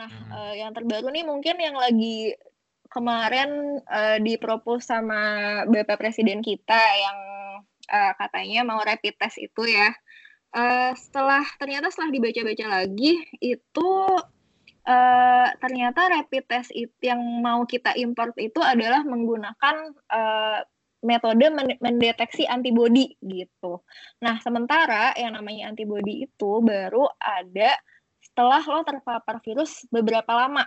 Nah, hmm. uh, yang terbaru nih mungkin yang lagi kemarin uh, dipropos sama Bapak Presiden kita yang uh, katanya mau rapid test itu ya. Uh, setelah ternyata setelah dibaca-baca lagi itu uh, ternyata rapid test itu yang mau kita import itu adalah menggunakan uh, metode mendeteksi antibodi gitu. Nah, sementara yang namanya antibodi itu baru ada setelah lo terpapar virus beberapa lama.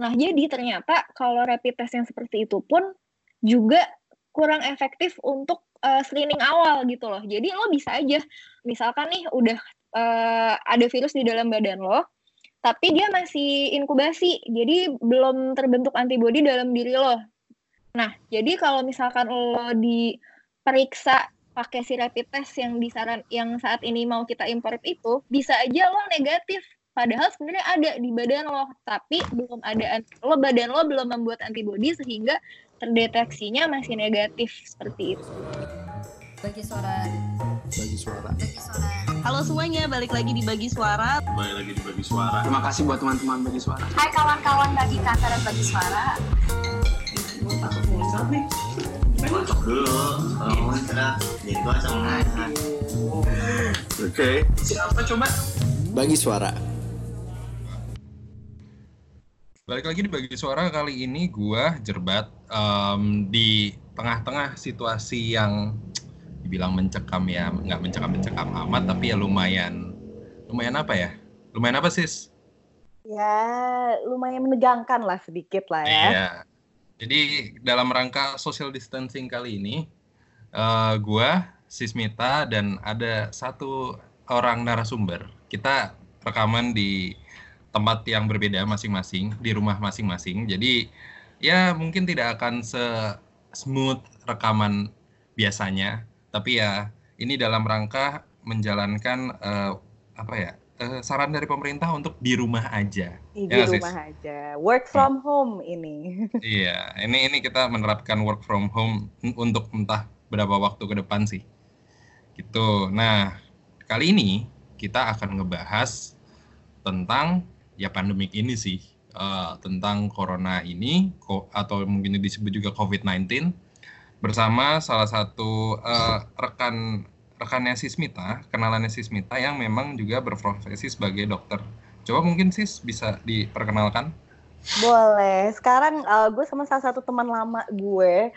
Nah, jadi ternyata kalau rapid test yang seperti itu pun juga kurang efektif untuk uh, screening awal gitu loh. Jadi lo bisa aja, misalkan nih udah uh, ada virus di dalam badan lo, tapi dia masih inkubasi, jadi belum terbentuk antibodi dalam diri lo. Nah, jadi kalau misalkan lo diperiksa pakai si rapid test yang disaran yang saat ini mau kita import itu, bisa aja lo negatif. Padahal sebenarnya ada di badan lo, tapi belum ada lo badan lo belum membuat antibodi sehingga terdeteksinya masih negatif seperti itu. Bagi suara. Bagi suara. Bagi suara. Halo semuanya, balik lagi di Bagi Suara. Balik lagi di Bagi Suara. Terima kasih buat teman-teman Bagi Suara. Hai kawan-kawan Bagi Kata dan Bagi Suara. Dulu, kalau jadi Oke. Siapa coba? Bagi Suara. Balik lagi di bagi suara kali ini gua Jerbat um, di tengah-tengah situasi yang dibilang mencekam ya nggak mencekam mencekam amat tapi ya lumayan lumayan apa ya lumayan apa sis ya lumayan menegangkan lah sedikit lah ya iya jadi dalam rangka social distancing kali ini uh, gua Sismita dan ada satu orang narasumber. Kita rekaman di tempat yang berbeda masing-masing di rumah masing-masing. Jadi ya mungkin tidak akan se smooth rekaman biasanya. Tapi ya ini dalam rangka menjalankan uh, apa ya uh, saran dari pemerintah untuk di rumah aja. Di ya, rumah sis? aja, work from hmm. home ini. iya, ini ini kita menerapkan work from home untuk entah berapa waktu ke depan sih. Gitu. Nah, kali ini kita akan ngebahas tentang ya pandemik ini sih, uh, tentang corona ini atau mungkin disebut juga COVID-19 bersama salah satu uh, rekan rekannya Sismita, kenalannya Sismita yang memang juga berprofesi sebagai dokter. Coba mungkin Sis bisa diperkenalkan. Boleh. Sekarang uh, gue sama salah satu teman lama gue.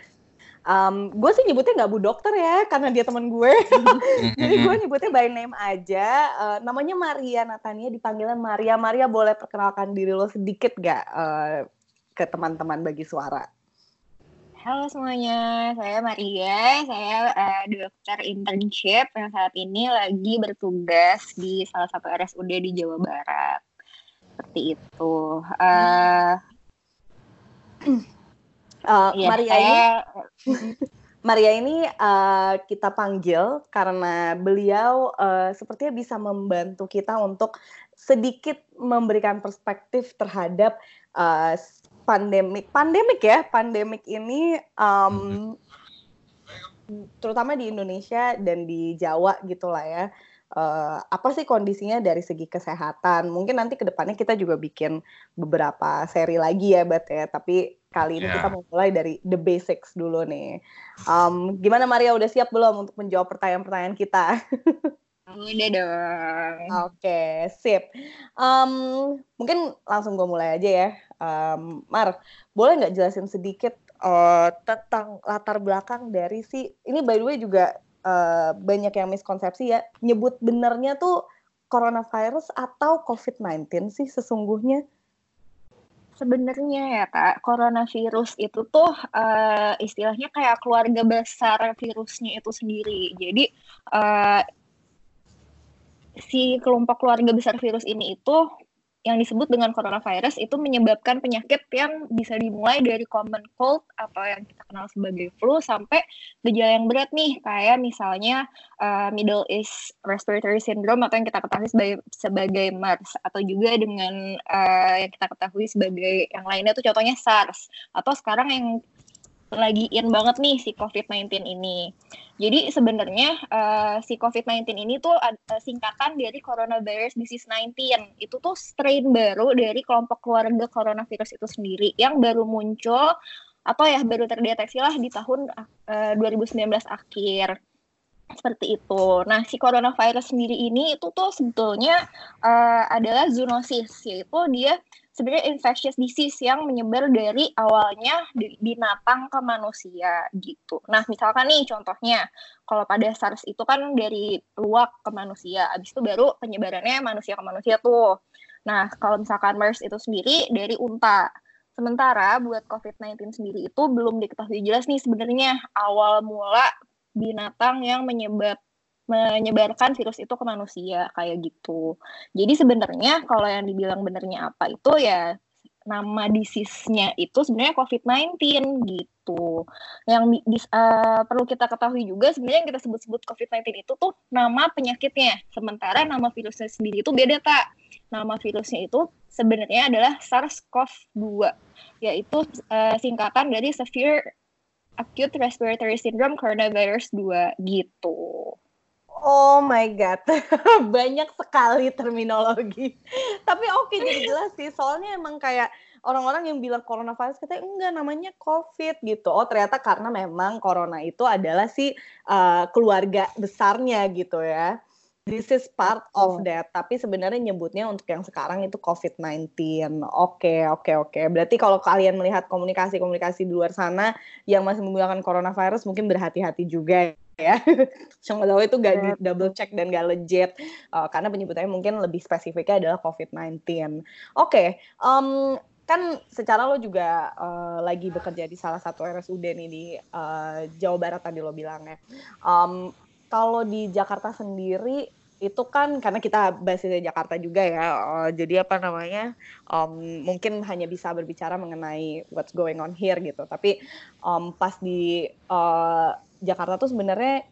Um, gue sih nyebutnya nggak bu dokter ya, karena dia teman gue. Jadi gue nyebutnya by name aja. Uh, namanya Maria Natania, dipanggilnya Maria. Maria boleh perkenalkan diri lo sedikit gak uh, ke teman-teman bagi suara? Halo semuanya, saya Maria. Saya uh, dokter internship yang saat ini lagi bertugas di salah satu RSUD di Jawa Barat. Seperti itu. Uh, uh, ya, Maria saya, ini, Maria ini uh, kita panggil karena beliau uh, sepertinya bisa membantu kita untuk sedikit memberikan perspektif terhadap uh, pandemik pandemik ya pandemik ini um, terutama di Indonesia dan di Jawa gitulah ya uh, apa sih kondisinya dari segi kesehatan mungkin nanti ke depannya kita juga bikin beberapa seri lagi ya bat ya tapi kali ini yeah. kita mau mulai dari the basics dulu nih um, gimana Maria udah siap belum untuk menjawab pertanyaan-pertanyaan kita Udah dong. Oke, okay, sip. Um, mungkin langsung gue mulai aja ya. Um, Mar, boleh nggak jelasin sedikit uh, tentang latar belakang dari si ini by the way juga uh, banyak yang miskonsepsi ya nyebut benernya tuh coronavirus atau COVID-19 sih sesungguhnya? Sebenarnya ya kak, coronavirus itu tuh uh, istilahnya kayak keluarga besar virusnya itu sendiri. Jadi uh, si kelompok keluarga besar virus ini itu yang disebut dengan coronavirus itu menyebabkan penyakit yang bisa dimulai dari common cold atau yang kita kenal sebagai flu sampai gejala yang berat nih. Kayak misalnya uh, Middle East Respiratory Syndrome atau yang kita ketahui sebagai sebagai MERS atau juga dengan uh, yang kita ketahui sebagai yang lainnya tuh contohnya SARS. Atau sekarang yang lagi in banget nih si COVID-19 ini. Jadi sebenarnya uh, si COVID-19 ini tuh uh, singkatan dari coronavirus disease 19. Itu tuh strain baru dari kelompok keluarga coronavirus itu sendiri yang baru muncul atau ya baru terdeteksi lah di tahun uh, 2019 akhir seperti itu. Nah, si coronavirus sendiri ini itu tuh sebetulnya uh, adalah zoonosis, yaitu dia sebenarnya infectious disease yang menyebar dari awalnya binatang ke manusia gitu. Nah, misalkan nih contohnya, kalau pada SARS itu kan dari luak ke manusia, abis itu baru penyebarannya manusia ke manusia tuh. Nah, kalau misalkan MERS itu sendiri dari unta. Sementara buat COVID-19 sendiri itu belum diketahui jelas nih sebenarnya awal mula binatang yang menyebab menyebarkan virus itu ke manusia kayak gitu. Jadi sebenarnya kalau yang dibilang benernya apa itu ya nama disease-nya itu sebenarnya COVID-19 gitu. Yang uh, perlu kita ketahui juga sebenarnya yang kita sebut-sebut COVID-19 itu tuh nama penyakitnya. Sementara nama virusnya sendiri itu beda tak. Nama virusnya itu sebenarnya adalah SARS-CoV-2 yaitu uh, singkatan dari Severe Acute Respiratory Syndrome Coronavirus 2 gitu. Oh my god, banyak sekali terminologi. Tapi oke okay, jadi jelas sih, soalnya emang kayak orang-orang yang bilang coronavirus kita enggak namanya COVID gitu. Oh ternyata karena memang corona itu adalah si uh, keluarga besarnya gitu ya. This is part of that. Tapi sebenarnya nyebutnya untuk yang sekarang itu COVID-19. Oke, oke, oke. Berarti kalau kalian melihat komunikasi-komunikasi di luar sana yang masih menggunakan coronavirus, mungkin berhati-hati juga ya. Siapa tahu itu gak di double check dan gak legit uh, karena penyebutannya mungkin lebih spesifiknya adalah COVID-19. Oke, okay, um, kan secara lo juga uh, lagi bekerja di salah satu RSUD nih di uh, Jawa Barat tadi lo bilang ya. Um, kalau di Jakarta sendiri itu kan karena kita basisnya Jakarta juga ya, uh, jadi apa namanya um, mungkin hanya bisa berbicara mengenai what's going on here gitu. Tapi um, pas di uh, Jakarta tuh sebenarnya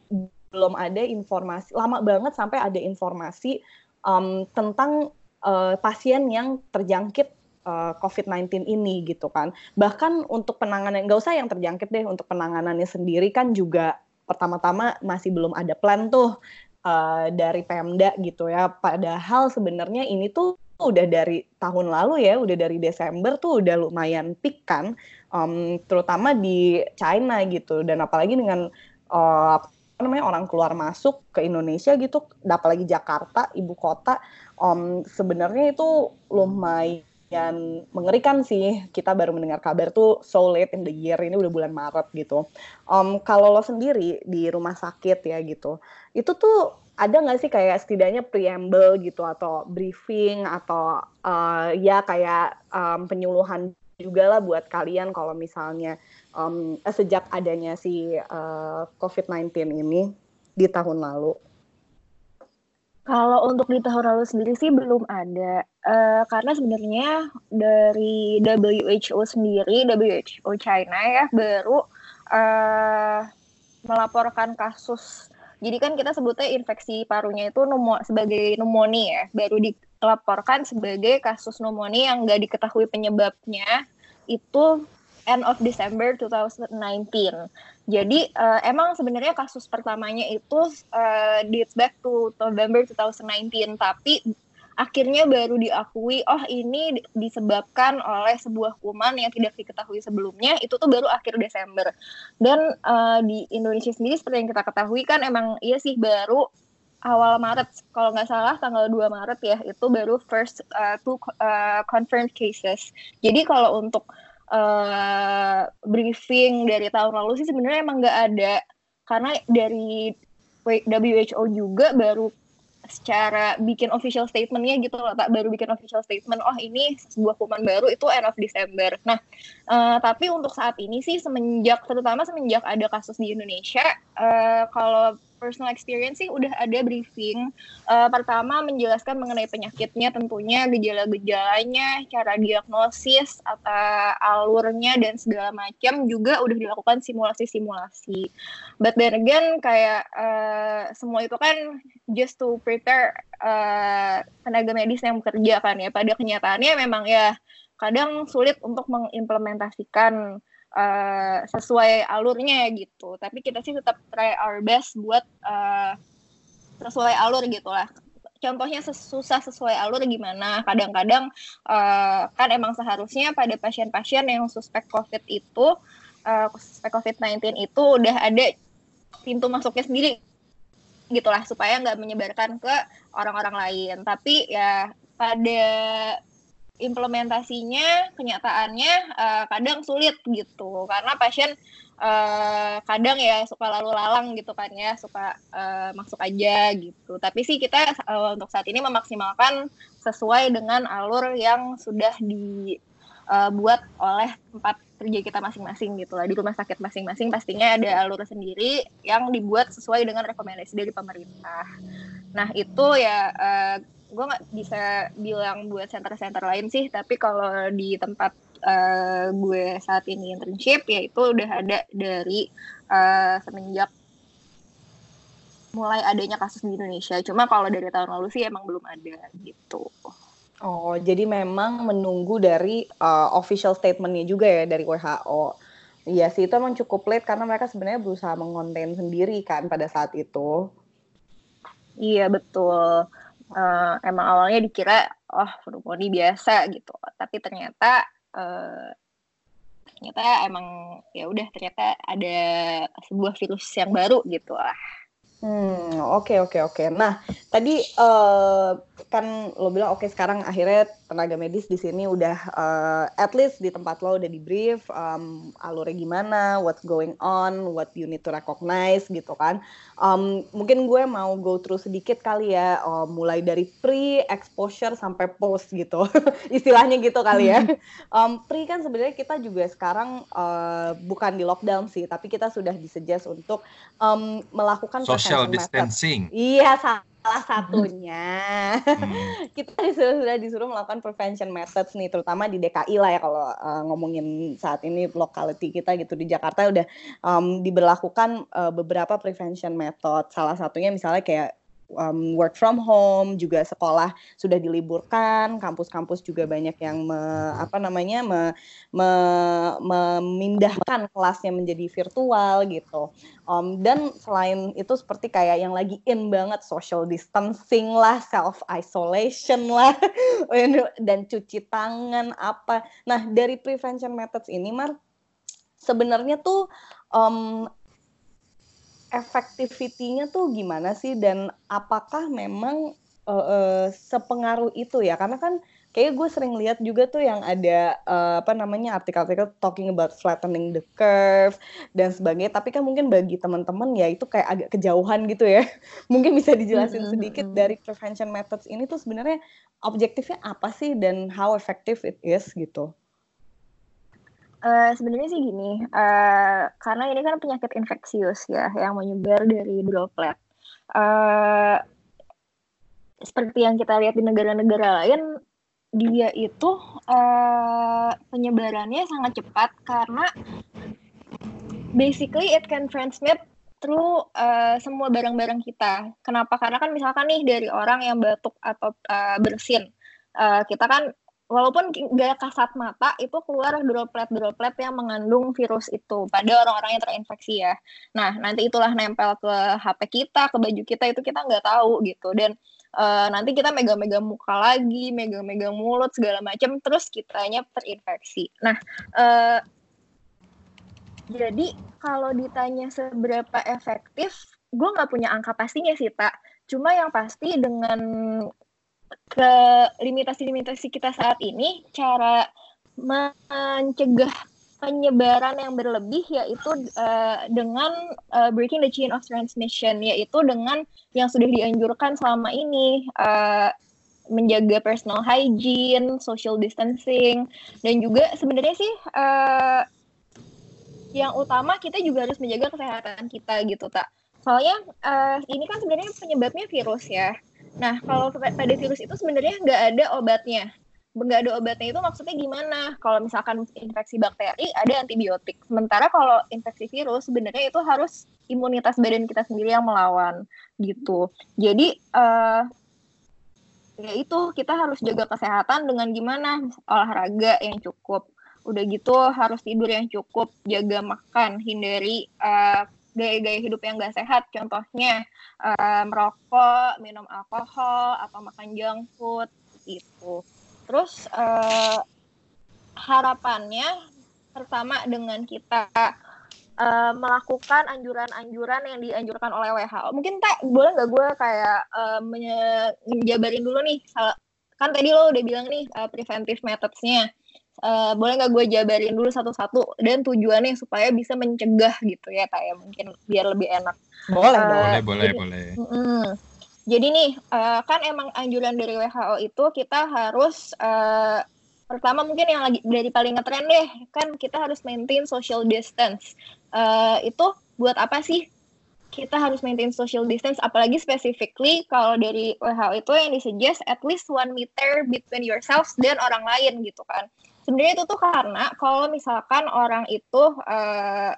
belum ada informasi lama banget sampai ada informasi um, tentang uh, pasien yang terjangkit uh, COVID-19 ini gitu kan. Bahkan untuk penanganan nggak usah yang terjangkit deh untuk penanganannya sendiri kan juga pertama-tama masih belum ada plan tuh uh, dari Pemda gitu ya. Padahal sebenarnya ini tuh udah dari tahun lalu ya, udah dari Desember tuh udah lumayan peak kan, um, terutama di China gitu. Dan apalagi dengan uh, apa namanya orang keluar masuk ke Indonesia gitu, apalagi Jakarta, ibu kota, um, sebenarnya itu lumayan mengerikan sih. Kita baru mendengar kabar tuh so late in the year ini udah bulan Maret gitu. Um, kalau lo sendiri di rumah sakit ya gitu, itu tuh ada nggak sih kayak setidaknya preamble gitu atau briefing atau uh, ya kayak um, penyuluhan juga lah buat kalian kalau misalnya um, sejak adanya si uh, COVID-19 ini di tahun lalu? Kalau untuk di tahun lalu sendiri sih belum ada, uh, karena sebenarnya dari WHO sendiri, WHO China ya baru uh, melaporkan kasus jadi kan kita sebutnya infeksi parunya itu sebagai pneumonia ya, baru dilaporkan sebagai kasus pneumonia yang nggak diketahui penyebabnya itu end of December 2019. Jadi uh, emang sebenarnya kasus pertamanya itu uh, dates back to November 2019, tapi akhirnya baru diakui oh ini disebabkan oleh sebuah kuman yang tidak diketahui sebelumnya itu tuh baru akhir Desember dan uh, di Indonesia sendiri seperti yang kita ketahui kan emang iya sih baru awal Maret. Kalau nggak salah tanggal 2 Maret ya itu baru first uh, two uh, confirmed cases. Jadi kalau untuk uh, briefing dari tahun lalu sih sebenarnya emang nggak ada. Karena dari WHO juga baru secara bikin official statementnya gitu loh tak baru bikin official statement oh ini sebuah kuman baru itu end of December. Nah uh, tapi untuk saat ini sih semenjak terutama semenjak ada kasus di Indonesia uh, kalau personal experience sih udah ada briefing. Uh, pertama menjelaskan mengenai penyakitnya tentunya gejala-gejalanya, cara diagnosis, atau alurnya dan segala macam juga udah dilakukan simulasi-simulasi. But then again kayak uh, semua itu kan just to prepare uh, tenaga medis yang bekerja kan ya. Pada kenyataannya memang ya kadang sulit untuk mengimplementasikan uh, sesuai alurnya gitu. Tapi kita sih tetap try our best buat uh, sesuai alur gitulah. Contohnya susah sesuai alur gimana? Kadang-kadang uh, kan emang seharusnya pada pasien-pasien yang suspek COVID itu, uh, suspek COVID-19 itu udah ada pintu masuknya sendiri gitulah supaya nggak menyebarkan ke orang-orang lain. Tapi ya pada implementasinya kenyataannya uh, kadang sulit gitu. Karena pasien uh, kadang ya suka lalu lalang gitu kan ya suka uh, masuk aja gitu. Tapi sih kita uh, untuk saat ini memaksimalkan sesuai dengan alur yang sudah dibuat oleh tempat kerja kita masing-masing gitu lah. Di rumah sakit masing-masing pastinya ada alur sendiri yang dibuat sesuai dengan rekomendasi dari pemerintah. Nah itu ya uh, gue nggak bisa bilang buat center-center lain sih tapi kalau di tempat uh, gue saat ini internship ya itu udah ada dari uh, semenjak mulai adanya kasus di Indonesia. Cuma kalau dari tahun lalu sih emang belum ada gitu. Oh jadi memang menunggu dari uh, official statementnya juga ya dari WHO Iya sih itu emang cukup late karena mereka sebenarnya berusaha mengonten sendiri kan pada saat itu. Iya betul uh, emang awalnya dikira oh pneumonia biasa gitu tapi ternyata uh, ternyata emang ya udah ternyata ada sebuah virus yang baru gitu lah Hmm, oke okay, oke okay, oke. Okay. Nah, tadi uh, kan lo bilang oke okay, sekarang akhirnya tenaga medis di sini udah uh, at least di tempat lo udah di brief um, alurnya gimana, what's going on, what you need to recognize gitu kan. Um, mungkin gue mau go through sedikit kali ya, uh, mulai dari pre exposure sampai post gitu, istilahnya gitu kali ya. Um, pre kan sebenarnya kita juga sekarang uh, bukan di lockdown sih, tapi kita sudah disuggest untuk um, melakukan social distancing. Iya salah satunya. Hmm. kita disuruh, sudah disuruh melakukan prevention methods nih, terutama di DKI lah ya kalau uh, ngomongin saat ini locality kita gitu di Jakarta udah um, diberlakukan uh, beberapa prevention method. Salah satunya misalnya kayak um, work from home, juga sekolah sudah diliburkan, kampus-kampus juga banyak yang me, apa namanya me, me, memindahkan kelasnya menjadi virtual gitu. Um, dan selain itu seperti kayak yang lagi in banget social distancing lah, self isolation lah, dan cuci tangan apa. Nah dari prevention methods ini, Mar, sebenarnya tuh um, efektivitinya tuh gimana sih? Dan apakah memang uh, uh, sepengaruh itu ya? Karena kan kayak gue sering lihat juga tuh yang ada uh, apa namanya artikel-artikel talking about flattening the curve dan sebagainya. Tapi kan mungkin bagi teman-teman ya itu kayak agak kejauhan gitu ya. Mungkin bisa dijelasin mm-hmm. sedikit dari prevention methods ini tuh sebenarnya objektifnya apa sih dan how effective it is gitu Uh, sebenarnya sih gini, uh, karena ini kan penyakit infeksius ya, yang menyebar dari droplet. Uh, seperti yang kita lihat di negara-negara lain, dia itu uh, penyebarannya sangat cepat karena basically it can transmit through uh, semua barang-barang kita. Kenapa? Karena kan misalkan nih dari orang yang batuk atau uh, bersin, uh, kita kan walaupun nggak kasat mata itu keluar droplet-droplet yang mengandung virus itu pada orang-orang yang terinfeksi ya. Nah nanti itulah nempel ke HP kita, ke baju kita itu kita nggak tahu gitu dan uh, nanti kita megang-megang muka lagi, megang-megang mulut segala macam, terus kitanya terinfeksi. Nah uh, jadi kalau ditanya seberapa efektif, gue nggak punya angka pastinya sih tak. Cuma yang pasti dengan ke limitasi-limitasi kita saat ini cara mencegah penyebaran yang berlebih yaitu uh, dengan uh, breaking the chain of transmission yaitu dengan yang sudah dianjurkan selama ini uh, menjaga personal hygiene, social distancing dan juga sebenarnya sih uh, yang utama kita juga harus menjaga kesehatan kita gitu tak. Soalnya uh, ini kan sebenarnya penyebabnya virus ya. Nah, kalau pada virus itu sebenarnya nggak ada obatnya. Nggak ada obatnya itu maksudnya gimana? Kalau misalkan infeksi bakteri, ada antibiotik. Sementara kalau infeksi virus, sebenarnya itu harus imunitas badan kita sendiri yang melawan, gitu. Jadi, uh, ya itu kita harus jaga kesehatan dengan gimana? Olahraga yang cukup, Udah gitu harus tidur yang cukup, jaga makan, hindari uh, gaya-gaya hidup yang gak sehat. Contohnya uh, merokok, minum alkohol, atau makan junk food itu. Terus uh, harapannya pertama dengan kita uh, melakukan anjuran-anjuran yang dianjurkan oleh WHO. Mungkin tak boleh nggak gue kayak uh, menjabarin dulu nih, kan tadi lo udah bilang nih uh, preventive methods-nya uh, boleh nggak gue jabarin dulu satu-satu dan tujuannya supaya bisa mencegah gitu ya kayak mungkin biar lebih enak. Boleh, uh, boleh, boleh, jadi, boleh. Mm, jadi nih uh, kan emang anjuran dari WHO itu kita harus uh, pertama mungkin yang lagi dari paling ngetren deh kan kita harus maintain social distance. Uh, itu buat apa sih? Kita harus maintain social distance, apalagi specifically kalau dari WHO itu yang disuggest at least one meter between yourself dan orang lain gitu kan sebenarnya itu tuh karena kalau misalkan orang itu uh,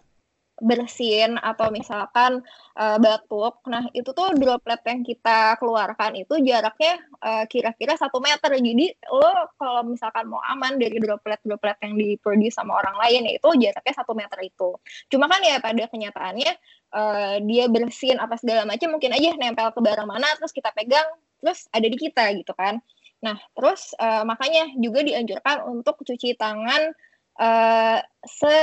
bersin atau misalkan uh, batuk, nah itu tuh droplet yang kita keluarkan itu jaraknya uh, kira-kira satu meter. Jadi lo kalau misalkan mau aman dari droplet-droplet yang diproduksi sama orang lain, itu jaraknya satu meter itu. Cuma kan ya pada kenyataannya uh, dia bersin apa segala macam mungkin aja nempel ke barang mana, terus kita pegang, terus ada di kita gitu kan. Nah, terus uh, makanya juga dianjurkan untuk cuci tangan uh, se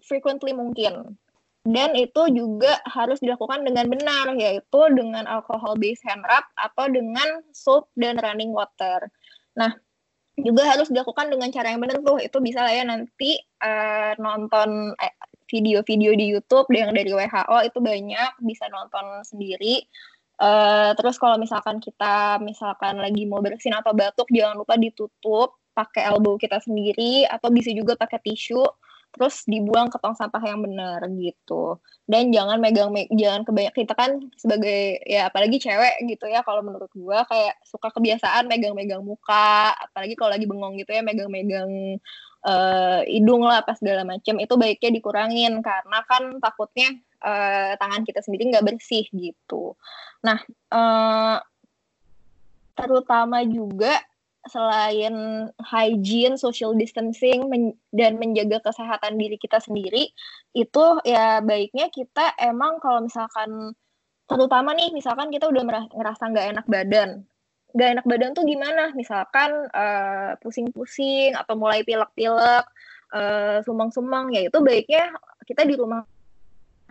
frequently mungkin. Dan itu juga harus dilakukan dengan benar, yaitu dengan alcohol based hand rub atau dengan soap dan running water. Nah, juga harus dilakukan dengan cara yang benar tuh. Itu bisa lah ya nanti uh, nonton video-video di YouTube yang dari WHO itu banyak, bisa nonton sendiri Uh, terus kalau misalkan kita misalkan lagi mau bersin atau batuk jangan lupa ditutup pakai elbow kita sendiri atau bisa juga pakai tisu terus dibuang ke tong sampah yang benar gitu. Dan jangan megang me jangan kebanyak kita kan sebagai ya apalagi cewek gitu ya kalau menurut gua kayak suka kebiasaan megang-megang muka apalagi kalau lagi bengong gitu ya megang-megang uh, hidung lah apa segala macam itu baiknya dikurangin karena kan takutnya uh, tangan kita sendiri nggak bersih gitu. Nah, uh, terutama juga selain hygiene, social distancing men dan menjaga kesehatan diri kita sendiri, itu ya baiknya kita emang kalau misalkan terutama nih misalkan kita udah ngerasa nggak enak badan, nggak enak badan tuh gimana? Misalkan pusing-pusing uh, atau mulai pilek-pilek, uh, sumang-sumang, ya itu baiknya kita di rumah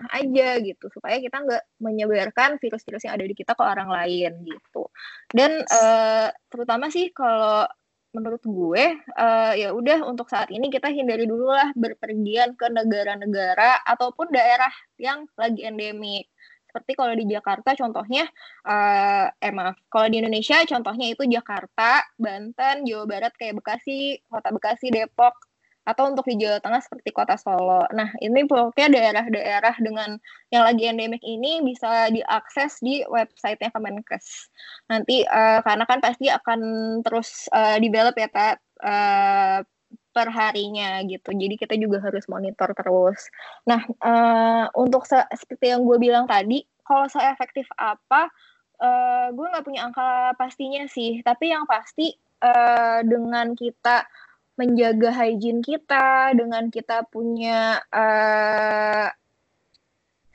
aja gitu supaya kita nggak menyebarkan virus-virus yang ada di kita ke orang lain gitu. Dan uh, terutama sih kalau menurut gue uh, ya udah untuk saat ini kita hindari dulu lah berpergian ke negara-negara ataupun daerah yang lagi endemik. Seperti kalau di Jakarta contohnya uh, eh maaf kalau di Indonesia contohnya itu Jakarta Banten Jawa Barat kayak Bekasi kota Bekasi Depok atau untuk di Jawa Tengah seperti kota Solo. Nah, ini pokoknya daerah-daerah dengan yang lagi endemik ini bisa diakses di websitenya Kemenkes. Nanti uh, karena kan pasti akan terus uh, develop ya, Kak, uh, per harinya gitu. Jadi kita juga harus monitor terus. Nah, uh, untuk se seperti yang gue bilang tadi, kalau seefektif apa, uh, gue nggak punya angka pastinya sih. Tapi yang pasti uh, dengan kita menjaga hygiene kita dengan kita punya uh,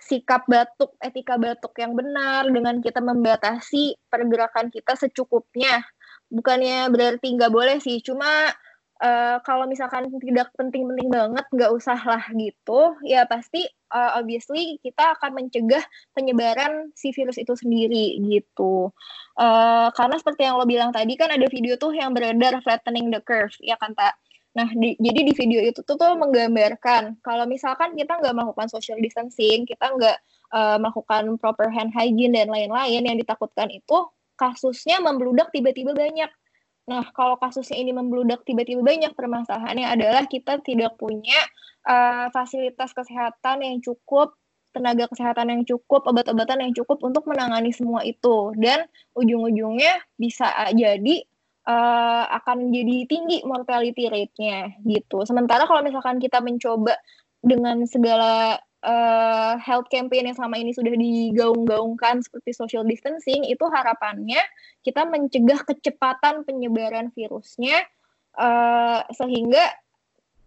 sikap batuk, etika batuk yang benar, dengan kita membatasi pergerakan kita secukupnya. Bukannya berarti nggak boleh sih, cuma uh, kalau misalkan tidak penting-penting banget, nggak usah lah gitu, ya pasti uh, obviously kita akan mencegah penyebaran si virus itu sendiri gitu. Uh, karena seperti yang lo bilang tadi kan ada video tuh yang beredar flattening the curve, ya kan tak? Nah, di, jadi di video itu tuh, tuh menggambarkan kalau misalkan kita nggak melakukan social distancing, kita nggak uh, melakukan proper hand hygiene dan lain-lain yang ditakutkan itu kasusnya membludak tiba-tiba banyak. Nah, kalau kasusnya ini membludak tiba-tiba banyak, permasalahannya adalah kita tidak punya uh, fasilitas kesehatan yang cukup, tenaga kesehatan yang cukup, obat-obatan yang cukup untuk menangani semua itu. Dan ujung-ujungnya bisa jadi uh, akan jadi tinggi mortality rate-nya gitu. Sementara kalau misalkan kita mencoba dengan segala uh, health campaign yang selama ini sudah digaung-gaungkan seperti social distancing, itu harapannya kita mencegah kecepatan penyebaran virusnya uh, sehingga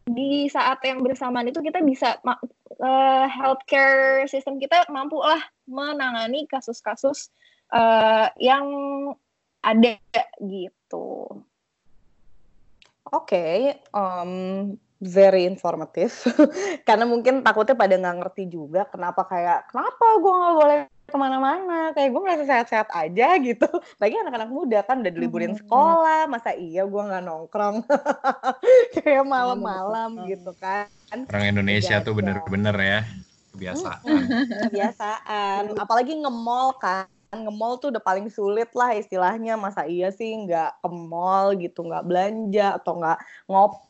di saat yang bersamaan itu kita bisa uh, healthcare sistem kita mampu lah menangani kasus-kasus uh, yang ada gitu. Oke, okay, um, very informatif. Karena mungkin takutnya pada nggak ngerti juga kenapa kayak kenapa gue nggak boleh ke mana-mana? Kayak gue merasa sehat-sehat aja gitu. Lagi anak-anak muda kan udah diliburin hmm. sekolah masa iya gue nggak nongkrong? Kayak malam-malam hmm. gitu kan. Orang Indonesia tuh bener-bener ya kebiasaan. Kebiasaan. Apalagi nge-mall kan. Nge-mall tuh udah paling sulit lah istilahnya. Masa iya sih nggak ke mall gitu nggak belanja atau nggak ngopi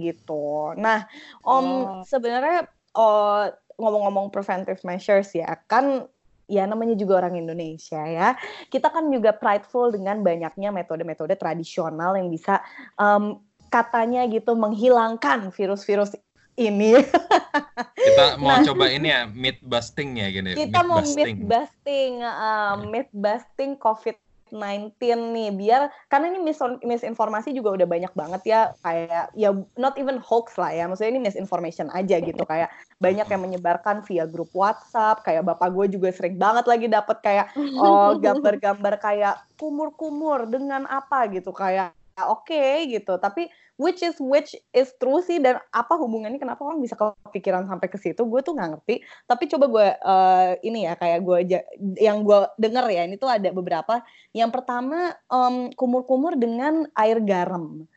gitu nah om oh. sebenarnya oh, ngomong-ngomong preventive measures ya kan ya namanya juga orang Indonesia ya. Kita kan juga prideful dengan banyaknya metode-metode tradisional yang bisa um, katanya gitu menghilangkan virus-virus ini. kita mau nah, coba ini ya myth busting ya gini. Kita myth mau busting. myth busting, uh, myth busting COVID 19 nih biar karena ini mis misinformasi juga udah banyak banget ya kayak ya not even hoax lah ya maksudnya ini misinformation aja gitu kayak banyak yang menyebarkan via grup WhatsApp kayak bapak gue juga sering banget lagi dapat kayak oh gambar-gambar kayak kumur-kumur dengan apa gitu kayak oke okay, gitu. Tapi which is which is true sih dan apa hubungannya kenapa orang bisa kepikiran sampai ke situ gue tuh nggak ngerti. Tapi coba gue uh, ini ya kayak gue aja yang gue denger ya ini tuh ada beberapa. Yang pertama um, kumur-kumur dengan air garam.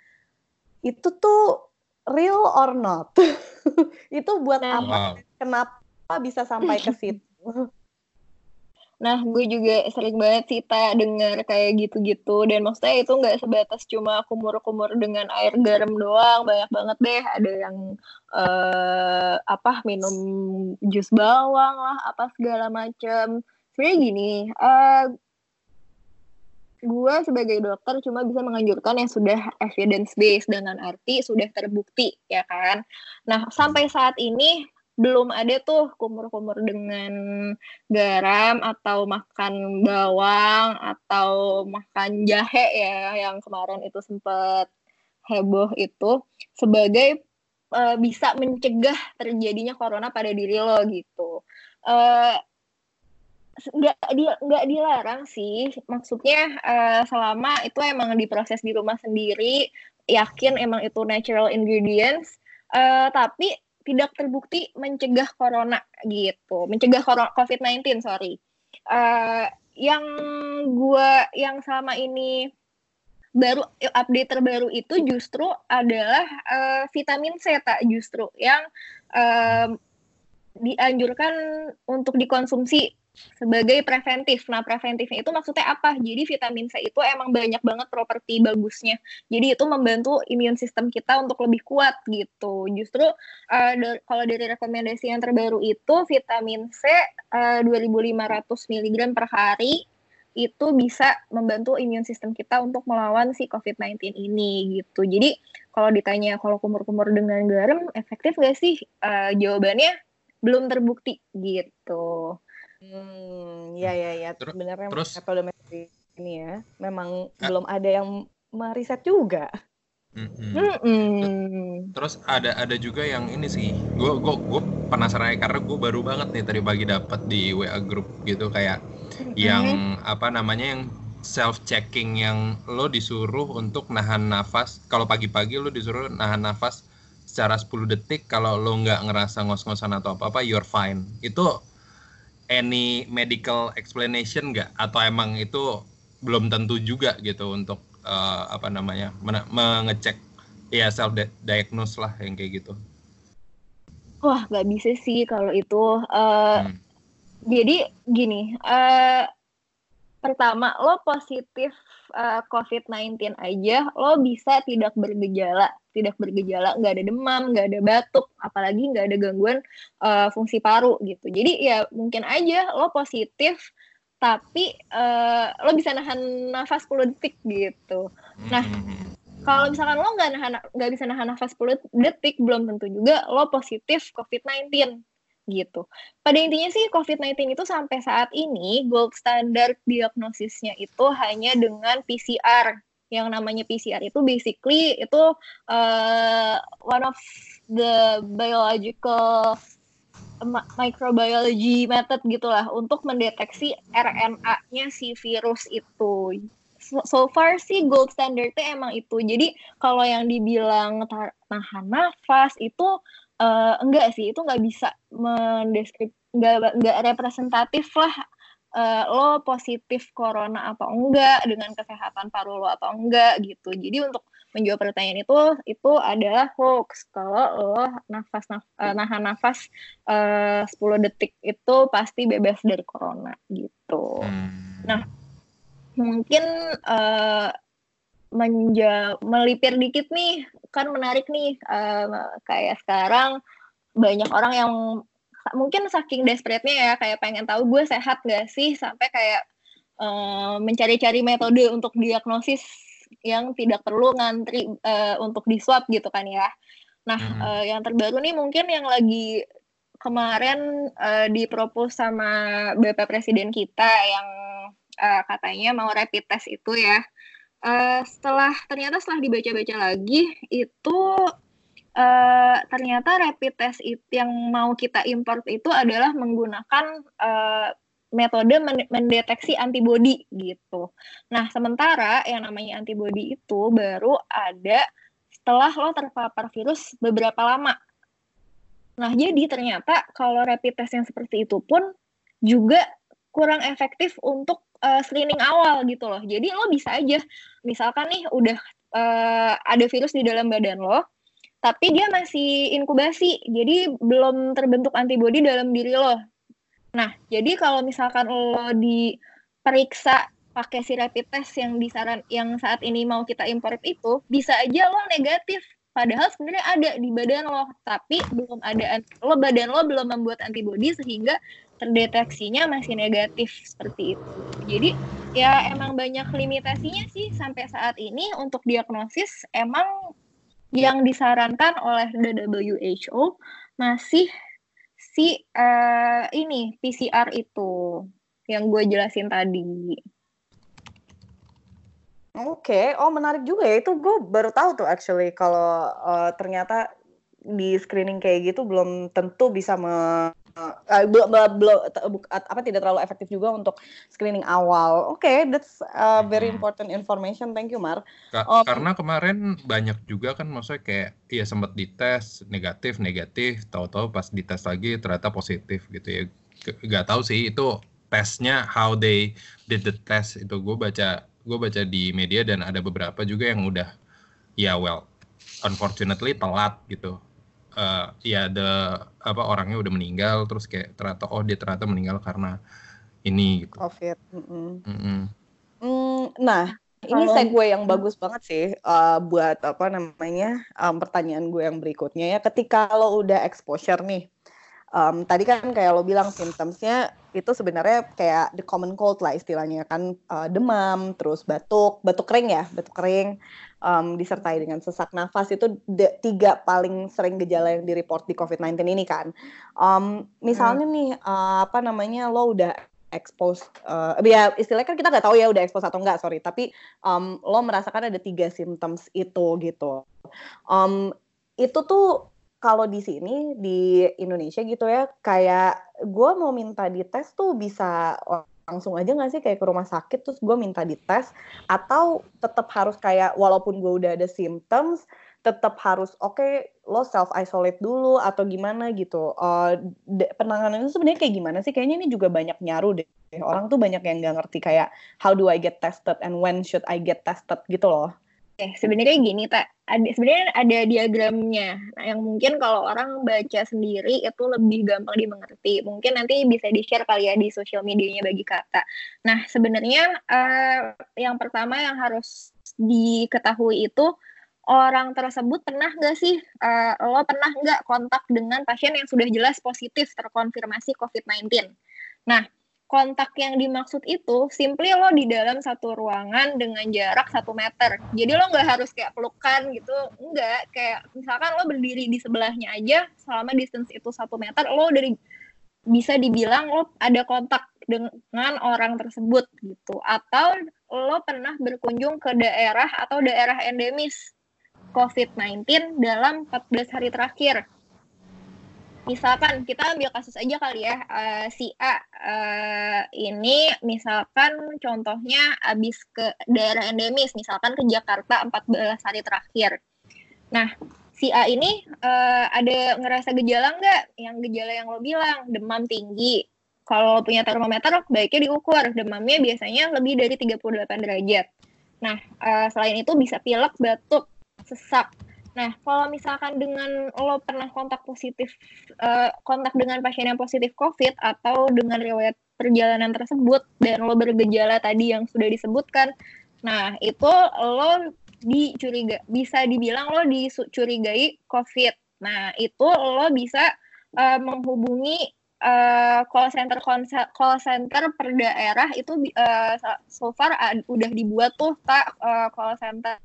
Itu tuh real or not? Itu buat nah, apa? Wow. kenapa bisa sampai ke situ Nah, gue juga sering banget sih tak dengar kayak gitu-gitu dan maksudnya itu nggak sebatas cuma kumur-kumur dengan air garam doang, banyak banget deh ada yang uh, apa minum jus bawang lah, apa segala macam. Sebenarnya gini, uh, gue sebagai dokter cuma bisa menganjurkan yang sudah evidence based dengan arti sudah terbukti ya kan. Nah, sampai saat ini belum ada tuh kumur-kumur dengan garam atau makan bawang atau makan jahe ya yang kemarin itu sempat heboh itu sebagai uh, bisa mencegah terjadinya corona pada diri lo gitu. Uh, nggak di nggak dilarang sih maksudnya uh, selama itu emang diproses di rumah sendiri yakin emang itu natural ingredients uh, tapi tidak terbukti mencegah corona gitu, mencegah COVID-19 sorry. Uh, yang gua yang selama ini baru update terbaru itu justru adalah uh, vitamin C tak justru yang uh, dianjurkan untuk dikonsumsi sebagai preventif. Nah, preventifnya itu maksudnya apa? Jadi vitamin C itu emang banyak banget properti bagusnya. Jadi itu membantu imun sistem kita untuk lebih kuat gitu. Justru uh, kalau dari rekomendasi yang terbaru itu vitamin C uh, 2500 mg per hari itu bisa membantu imun sistem kita untuk melawan si COVID-19 ini gitu. Jadi kalau ditanya kalau kumur-kumur dengan garam efektif gak sih? Uh, jawabannya belum terbukti gitu. Hmm, ya ya ya. Sebenarnya terus, metode metode ini ya, memang uh, belum ada yang meriset juga. Mm -hmm. Terus ada ada juga yang ini sih, gue gue gue penasaran karena gue baru banget nih tadi pagi dapat di WA grup gitu kayak mm-hmm. yang apa namanya yang self checking yang lo disuruh untuk nahan nafas. Kalau pagi-pagi lo disuruh nahan nafas secara 10 detik. Kalau lo nggak ngerasa ngos-ngosan atau apa-apa, you're fine. Itu any medical explanation nggak? Atau emang itu belum tentu juga gitu untuk uh, apa namanya mengecek ya self diagnose lah yang kayak gitu? Wah nggak bisa sih kalau itu. Uh, hmm. jadi gini uh, pertama lo positif uh, COVID-19 aja lo bisa tidak bergejala tidak bergejala, nggak ada demam, nggak ada batuk, apalagi nggak ada gangguan uh, fungsi paru gitu. Jadi ya mungkin aja lo positif, tapi uh, lo bisa nahan nafas 10 detik gitu. Nah, kalau misalkan lo nggak nahan nggak bisa nahan nafas 10 detik, belum tentu juga lo positif COVID-19 gitu. Pada intinya sih COVID-19 itu sampai saat ini gold standard diagnosisnya itu hanya dengan PCR yang namanya PCR itu basically itu uh, one of the biological microbiology method gitulah untuk mendeteksi RNA-nya si virus itu. So, far sih gold standardnya emang itu. Jadi kalau yang dibilang nahan nafas itu uh, enggak sih, itu nggak bisa mendeskrip nggak nggak representatif lah uh, lo positif corona atau enggak dengan kesehatan paru lo atau enggak gitu. Jadi untuk menjawab pertanyaan itu itu adalah hoax. Kalau lo nafas naf, uh, nahan nafas uh, 10 detik itu pasti bebas dari corona gitu. Hmm. Nah, mungkin uh, menja melipir dikit nih kan menarik nih uh, kayak sekarang banyak orang yang mungkin saking desperate-nya ya kayak pengen tahu gue sehat gak sih sampai kayak uh, mencari-cari metode untuk diagnosis yang tidak perlu ngantri uh, untuk di swab gitu kan ya. Nah, hmm. uh, yang terbaru nih mungkin yang lagi kemarin uh, dipropos sama Bapak Presiden kita yang uh, katanya mau rapid test itu ya. Uh, setelah ternyata setelah dibaca-baca lagi itu uh, ternyata rapid test itu yang mau kita import itu adalah menggunakan uh, metode mendeteksi antibodi gitu. Nah, sementara yang namanya antibodi itu baru ada setelah lo terpapar virus beberapa lama. Nah, jadi ternyata kalau rapid test yang seperti itu pun juga kurang efektif untuk uh, screening awal gitu loh. Jadi lo bisa aja, misalkan nih udah uh, ada virus di dalam badan lo, tapi dia masih inkubasi, jadi belum terbentuk antibodi dalam diri lo. Nah, jadi kalau misalkan lo diperiksa pakai si rapid test yang disaran yang saat ini mau kita import itu, bisa aja lo negatif. Padahal sebenarnya ada di badan lo, tapi belum ada lo badan lo belum membuat antibodi sehingga terdeteksinya masih negatif seperti itu. Jadi ya emang banyak limitasinya sih sampai saat ini untuk diagnosis emang yang disarankan oleh WHO masih si uh, ini PCR itu yang gue jelasin tadi. Oke, okay. oh menarik juga ya itu gue baru tahu tuh actually kalau uh, ternyata di screening kayak gitu belum tentu bisa me uh, belum belum apa tidak terlalu efektif juga untuk screening awal. Oke, okay, that's uh, very important information. Thank you, Mar. Ka um, karena kemarin banyak juga kan maksudnya kayak ya sempat dites negatif negatif, tahu-tahu pas dites lagi ternyata positif gitu ya. Gak tahu sih itu tesnya how they did the test itu gue baca gue baca di media dan ada beberapa juga yang udah ya well unfortunately telat gitu uh, ya ada apa orangnya udah meninggal terus kayak ternyata oh dia ternyata meninggal karena ini gitu. Covid. Mm -mm. Mm -mm. Mm, nah ini segue yang bagus banget sih uh, buat apa namanya um, pertanyaan gue yang berikutnya ya. Ketika lo udah exposure nih, um, tadi kan kayak lo bilang symptomsnya itu sebenarnya kayak the common cold lah istilahnya kan uh, demam, terus batuk, batuk kering ya, batuk kering, um, disertai dengan sesak nafas itu de, tiga paling sering gejala yang direport di COVID-19 ini kan. Um, misalnya hmm. nih uh, apa namanya lo udah expose uh, ya istilahnya kan kita nggak tahu ya udah expose atau enggak sorry tapi um, lo merasakan ada tiga symptoms itu gitu um, itu tuh kalau di sini di Indonesia gitu ya kayak gue mau minta di tes tuh bisa langsung aja nggak sih? Kayak ke rumah sakit terus gue minta dites atau tetap harus kayak walaupun gue udah ada symptoms tetap harus oke okay, lo self isolate dulu atau gimana gitu. Uh, penanganan itu sebenarnya kayak gimana sih? Kayaknya ini juga banyak nyaru deh. Orang tuh banyak yang nggak ngerti kayak how do I get tested and when should I get tested? gitu loh Eh, sebenarnya gini, tak ada sebenarnya ada diagramnya. Nah, yang mungkin kalau orang baca sendiri itu lebih gampang dimengerti. Mungkin nanti bisa di-share kali ya di sosial medianya bagi kata. Nah, sebenarnya uh, yang pertama yang harus diketahui itu orang tersebut pernah nggak sih uh, lo pernah nggak kontak dengan pasien yang sudah jelas positif terkonfirmasi COVID-19? Nah, kontak yang dimaksud itu simply lo di dalam satu ruangan dengan jarak satu meter. Jadi lo nggak harus kayak pelukan gitu, enggak. Kayak misalkan lo berdiri di sebelahnya aja selama distance itu satu meter, lo dari bisa dibilang lo ada kontak dengan orang tersebut gitu. Atau lo pernah berkunjung ke daerah atau daerah endemis COVID-19 dalam 14 hari terakhir. Misalkan kita ambil kasus aja kali ya, uh, si A uh, ini misalkan contohnya habis ke daerah endemis, misalkan ke Jakarta 14 hari terakhir. Nah, si A ini uh, ada ngerasa gejala nggak? Yang gejala yang lo bilang, demam tinggi. Kalau punya termometer, baiknya diukur. Demamnya biasanya lebih dari 38 derajat. Nah, uh, selain itu bisa pilek, batuk, sesak. Nah, kalau misalkan dengan lo pernah kontak positif, uh, kontak dengan pasien yang positif COVID atau dengan riwayat perjalanan tersebut dan lo bergejala tadi yang sudah disebutkan, nah itu lo dicuriga bisa dibilang lo dicurigai COVID. Nah, itu lo bisa uh, menghubungi uh, call center call center per daerah itu uh, so far uh, udah dibuat tuh tak uh, call center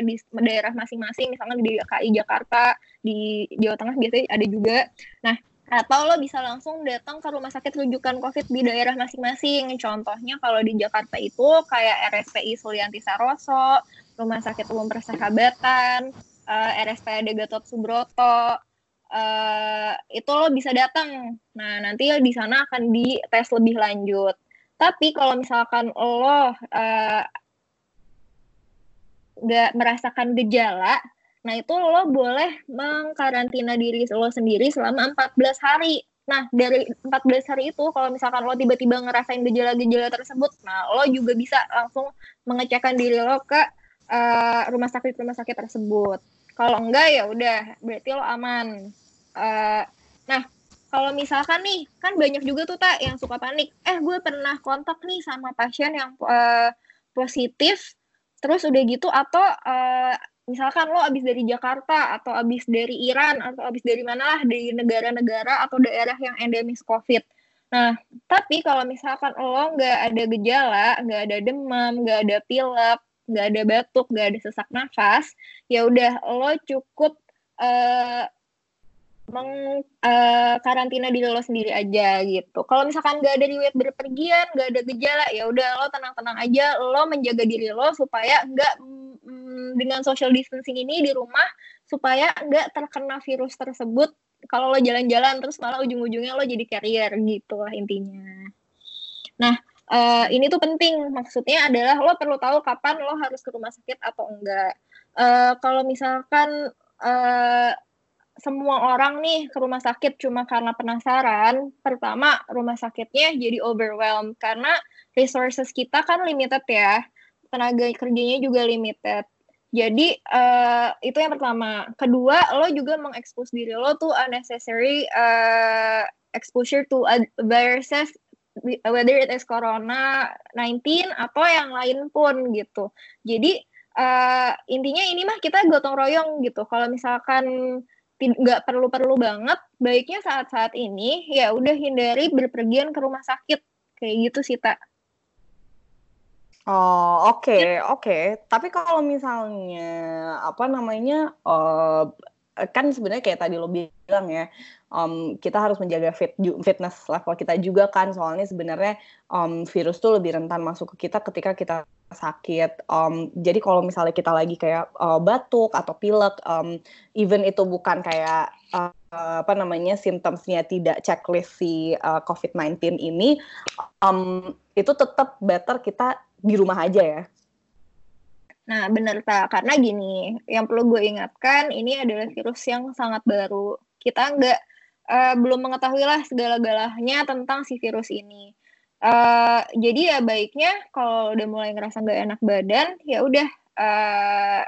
di daerah masing-masing misalnya di DKI Jakarta di Jawa Tengah biasanya ada juga nah atau lo bisa langsung datang ke rumah sakit rujukan COVID di daerah masing-masing. Contohnya kalau di Jakarta itu kayak RSPI Sulianti Saroso, Rumah Sakit Umum Persahabatan, uh, eh, RSPAD Gatot Subroto, uh, itu lo bisa datang. Nah, nanti di sana akan dites lebih lanjut. Tapi kalau misalkan lo uh, nggak merasakan gejala, nah itu lo boleh mengkarantina diri lo sendiri selama 14 hari. Nah, dari 14 hari itu, kalau misalkan lo tiba-tiba ngerasain gejala-gejala tersebut, nah lo juga bisa langsung mengecekkan diri lo ke uh, rumah sakit rumah sakit tersebut. Kalau enggak ya udah, berarti lo aman. Uh, nah, kalau misalkan nih, kan banyak juga tuh tak yang suka panik. Eh, gue pernah kontak nih sama pasien yang uh, positif, terus udah gitu atau uh, misalkan lo abis dari Jakarta atau abis dari Iran atau abis dari mana lah dari negara-negara atau daerah yang endemis COVID. Nah, tapi kalau misalkan lo nggak ada gejala, nggak ada demam, nggak ada pilek, nggak ada batuk, nggak ada sesak nafas, ya udah lo cukup uh, mengkarantina uh, diri lo sendiri aja gitu. Kalau misalkan nggak ada riwayat berpergian, nggak ada gejala, ya udah lo tenang-tenang aja, lo menjaga diri lo supaya nggak mm, dengan social distancing ini di rumah supaya nggak terkena virus tersebut. Kalau lo jalan-jalan terus malah ujung-ujungnya lo jadi carrier gitu lah intinya. Nah, uh, ini tuh penting maksudnya adalah lo perlu tahu kapan lo harus ke rumah sakit atau enggak. Uh, kalau misalkan uh, semua orang nih ke rumah sakit cuma karena penasaran, pertama rumah sakitnya jadi overwhelmed karena resources kita kan limited ya, tenaga kerjanya juga limited. Jadi uh, itu yang pertama. Kedua, lo juga mengekspos diri lo tuh unnecessary uh, exposure to viruses whether it is corona 19 atau yang lain pun gitu. Jadi uh, intinya ini mah kita gotong royong gitu. Kalau misalkan nggak perlu-perlu banget, baiknya saat-saat ini ya udah hindari berpergian ke rumah sakit kayak gitu sih tak. Oh oke okay, oke. Okay. Tapi kalau misalnya apa namanya uh, kan sebenarnya kayak tadi lo bilang ya um, kita harus menjaga fit fitness level kita juga kan soalnya sebenarnya um, virus tuh lebih rentan masuk ke kita ketika kita sakit um, jadi kalau misalnya kita lagi kayak uh, batuk atau pilek um, even itu bukan kayak uh, apa namanya simptomnya tidak checklist si uh, COVID-19 ini um, itu tetap better kita di rumah aja ya Nah, benar tak? Karena gini, yang perlu gue ingatkan, ini adalah virus yang sangat baru. Kita nggak uh, belum mengetahui lah segala-galanya tentang si virus ini. Uh, jadi ya baiknya kalau udah mulai ngerasa nggak enak badan, ya udah uh,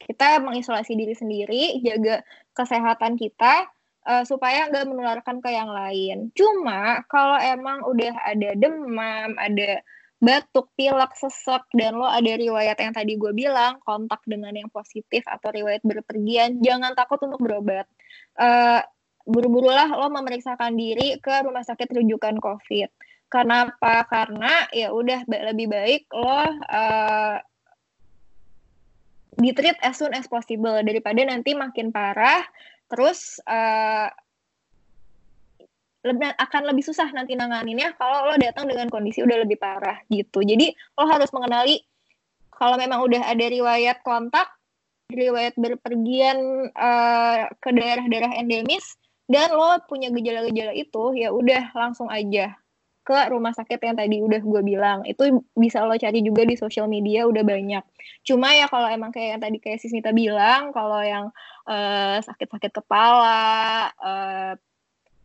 kita mengisolasi diri sendiri, jaga kesehatan kita uh, supaya nggak menularkan ke yang lain. Cuma kalau emang udah ada demam, ada batuk, pilek, sesek, dan lo ada riwayat yang tadi gue bilang, kontak dengan yang positif atau riwayat berpergian, jangan takut untuk berobat. Uh, buru-burulah lo memeriksakan diri ke rumah sakit rujukan COVID. Kenapa? Karena ya udah lebih baik lo uh, ditreat as soon as possible daripada nanti makin parah, terus uh, akan lebih susah nanti nanganinnya kalau lo datang dengan kondisi udah lebih parah gitu. Jadi lo harus mengenali kalau memang udah ada riwayat kontak, riwayat berpergian uh, ke daerah-daerah endemis dan lo punya gejala-gejala itu ya udah langsung aja ke rumah sakit yang tadi udah gue bilang. Itu bisa lo cari juga di sosial media udah banyak. Cuma ya kalau emang kayak yang tadi kayak Sisnita bilang kalau yang uh, sakit-sakit kepala uh,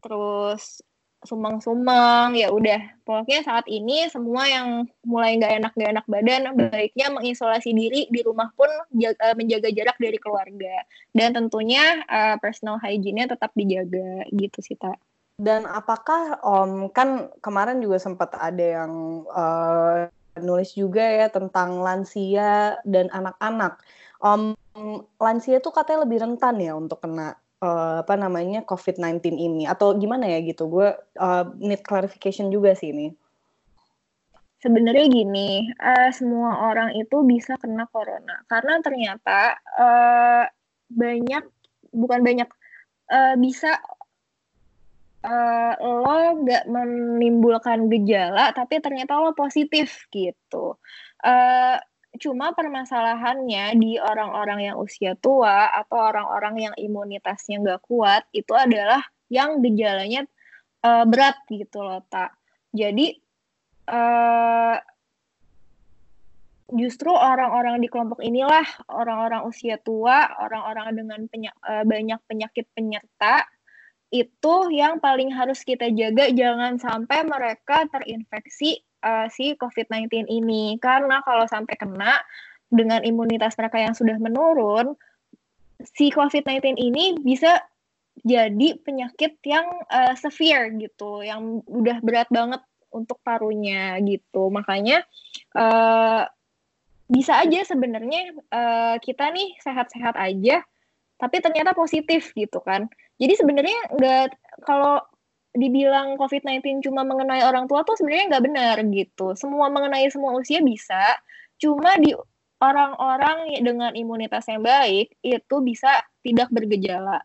terus sumang-sumang ya udah. Pokoknya saat ini semua yang mulai nggak enak nggak enak badan baiknya mengisolasi diri di rumah pun jaga, eh, menjaga jarak dari keluarga. Dan tentunya uh, personal hygiene-nya tetap dijaga. Gitu sih tak dan apakah om kan kemarin juga sempat ada yang uh, nulis juga ya tentang lansia dan anak-anak om lansia tuh katanya lebih rentan ya untuk kena uh, apa namanya COVID-19 ini atau gimana ya gitu? Gue uh, need clarification juga sih ini. Sebenarnya gini, uh, semua orang itu bisa kena corona karena ternyata uh, banyak bukan banyak uh, bisa uh, lo nggak menimbulkan gejala tapi ternyata lo positif gitu. Uh, Cuma permasalahannya di orang-orang yang usia tua atau orang-orang yang imunitasnya nggak kuat itu adalah yang gejalanya uh, berat gitu loh tak. Jadi uh, justru orang-orang di kelompok inilah orang-orang usia tua, orang-orang dengan penya banyak penyakit penyerta itu yang paling harus kita jaga jangan sampai mereka terinfeksi uh, si COVID-19 ini. Karena kalau sampai kena dengan imunitas mereka yang sudah menurun, si COVID-19 ini bisa jadi penyakit yang uh, severe gitu, yang udah berat banget untuk parunya gitu. Makanya uh, bisa aja sebenarnya uh, kita nih sehat-sehat aja, tapi ternyata positif gitu kan. Jadi sebenarnya nggak kalau dibilang COVID-19 cuma mengenai orang tua tuh sebenarnya nggak benar gitu. Semua mengenai semua usia bisa, cuma di orang-orang dengan imunitas yang baik itu bisa tidak bergejala.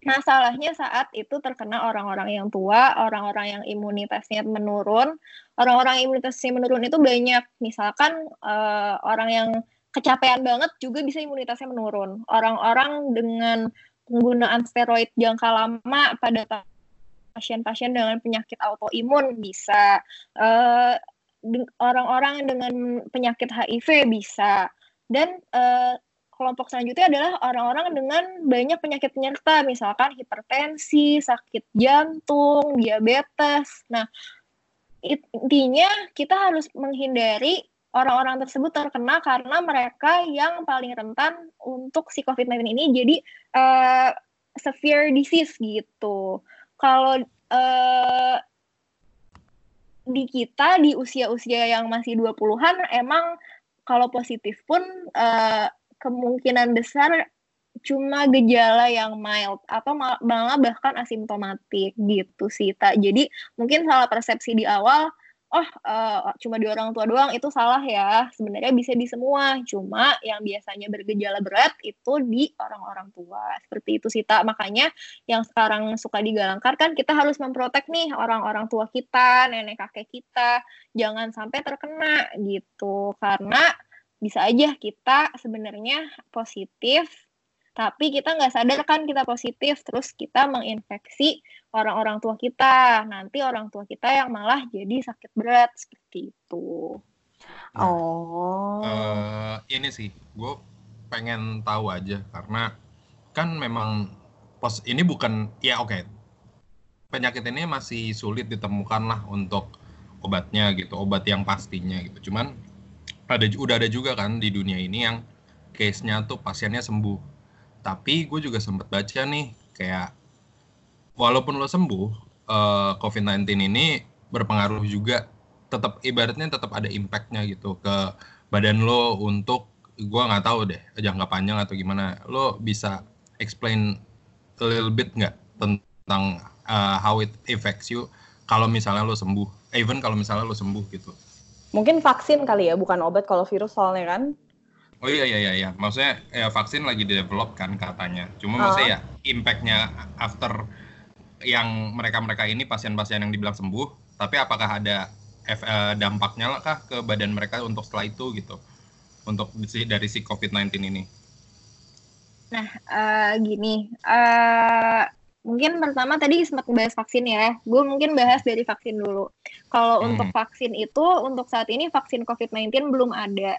Masalahnya saat itu terkena orang-orang yang tua, orang-orang yang imunitasnya menurun. Orang-orang imunitasnya menurun itu banyak. Misalkan uh, orang yang kecapean banget juga bisa imunitasnya menurun. Orang-orang dengan penggunaan steroid jangka lama pada pasien-pasien dengan penyakit autoimun bisa uh, orang-orang dengan penyakit HIV bisa dan uh, kelompok selanjutnya adalah orang-orang dengan banyak penyakit penyerta misalkan hipertensi, sakit jantung, diabetes. Nah, intinya kita harus menghindari orang-orang tersebut terkena karena mereka yang paling rentan untuk si COVID-19 ini. Jadi uh, severe disease gitu. Kalau uh, di kita di usia-usia yang masih 20-an emang kalau positif pun uh, kemungkinan besar cuma gejala yang mild atau malah bahkan asimptomatik gitu sih jadi mungkin salah persepsi di awal oh uh, cuma di orang tua doang itu salah ya. Sebenarnya bisa di semua cuma yang biasanya bergejala berat itu di orang-orang tua. Seperti itu sih tak makanya yang sekarang suka digalangkan kan kita harus memprotek nih orang-orang tua kita nenek kakek kita. Jangan sampai terkena gitu. Karena bisa aja kita sebenarnya positif tapi kita nggak sadar kan kita positif terus kita menginfeksi orang-orang tua kita. Nanti orang tua kita yang malah jadi sakit berat seperti itu. Nah, oh. uh, ini sih gue pengen tahu aja karena kan memang pos ini bukan ya oke. Okay, penyakit ini masih sulit ditemukan lah untuk obatnya gitu obat yang pastinya gitu. Cuman ada udah ada juga kan di dunia ini yang case-nya tuh pasiennya sembuh tapi gue juga sempat baca nih kayak walaupun lo sembuh uh, eh, COVID-19 ini berpengaruh juga tetap ibaratnya tetap ada impactnya gitu ke badan lo untuk gue nggak tahu deh jangka panjang atau gimana. Lo bisa explain a little bit nggak tentang uh, how it affects you kalau misalnya lo sembuh? Even kalau misalnya lo sembuh gitu. Mungkin vaksin kali ya bukan obat kalau virus soalnya kan Oh iya iya iya, iya. maksudnya ya vaksin lagi di develop kan katanya. Cuma uh. maksudnya ya impactnya after yang mereka-mereka ini pasien-pasien yang dibilang sembuh, tapi apakah ada eh, dampaknya lah kah ke badan mereka untuk setelah itu gitu, untuk dari si COVID-19 ini? Nah, uh, gini, uh, mungkin pertama tadi sempat bahas vaksin ya. Gue mungkin bahas dari vaksin dulu. Kalau hmm. untuk vaksin itu, untuk saat ini vaksin COVID-19 belum ada.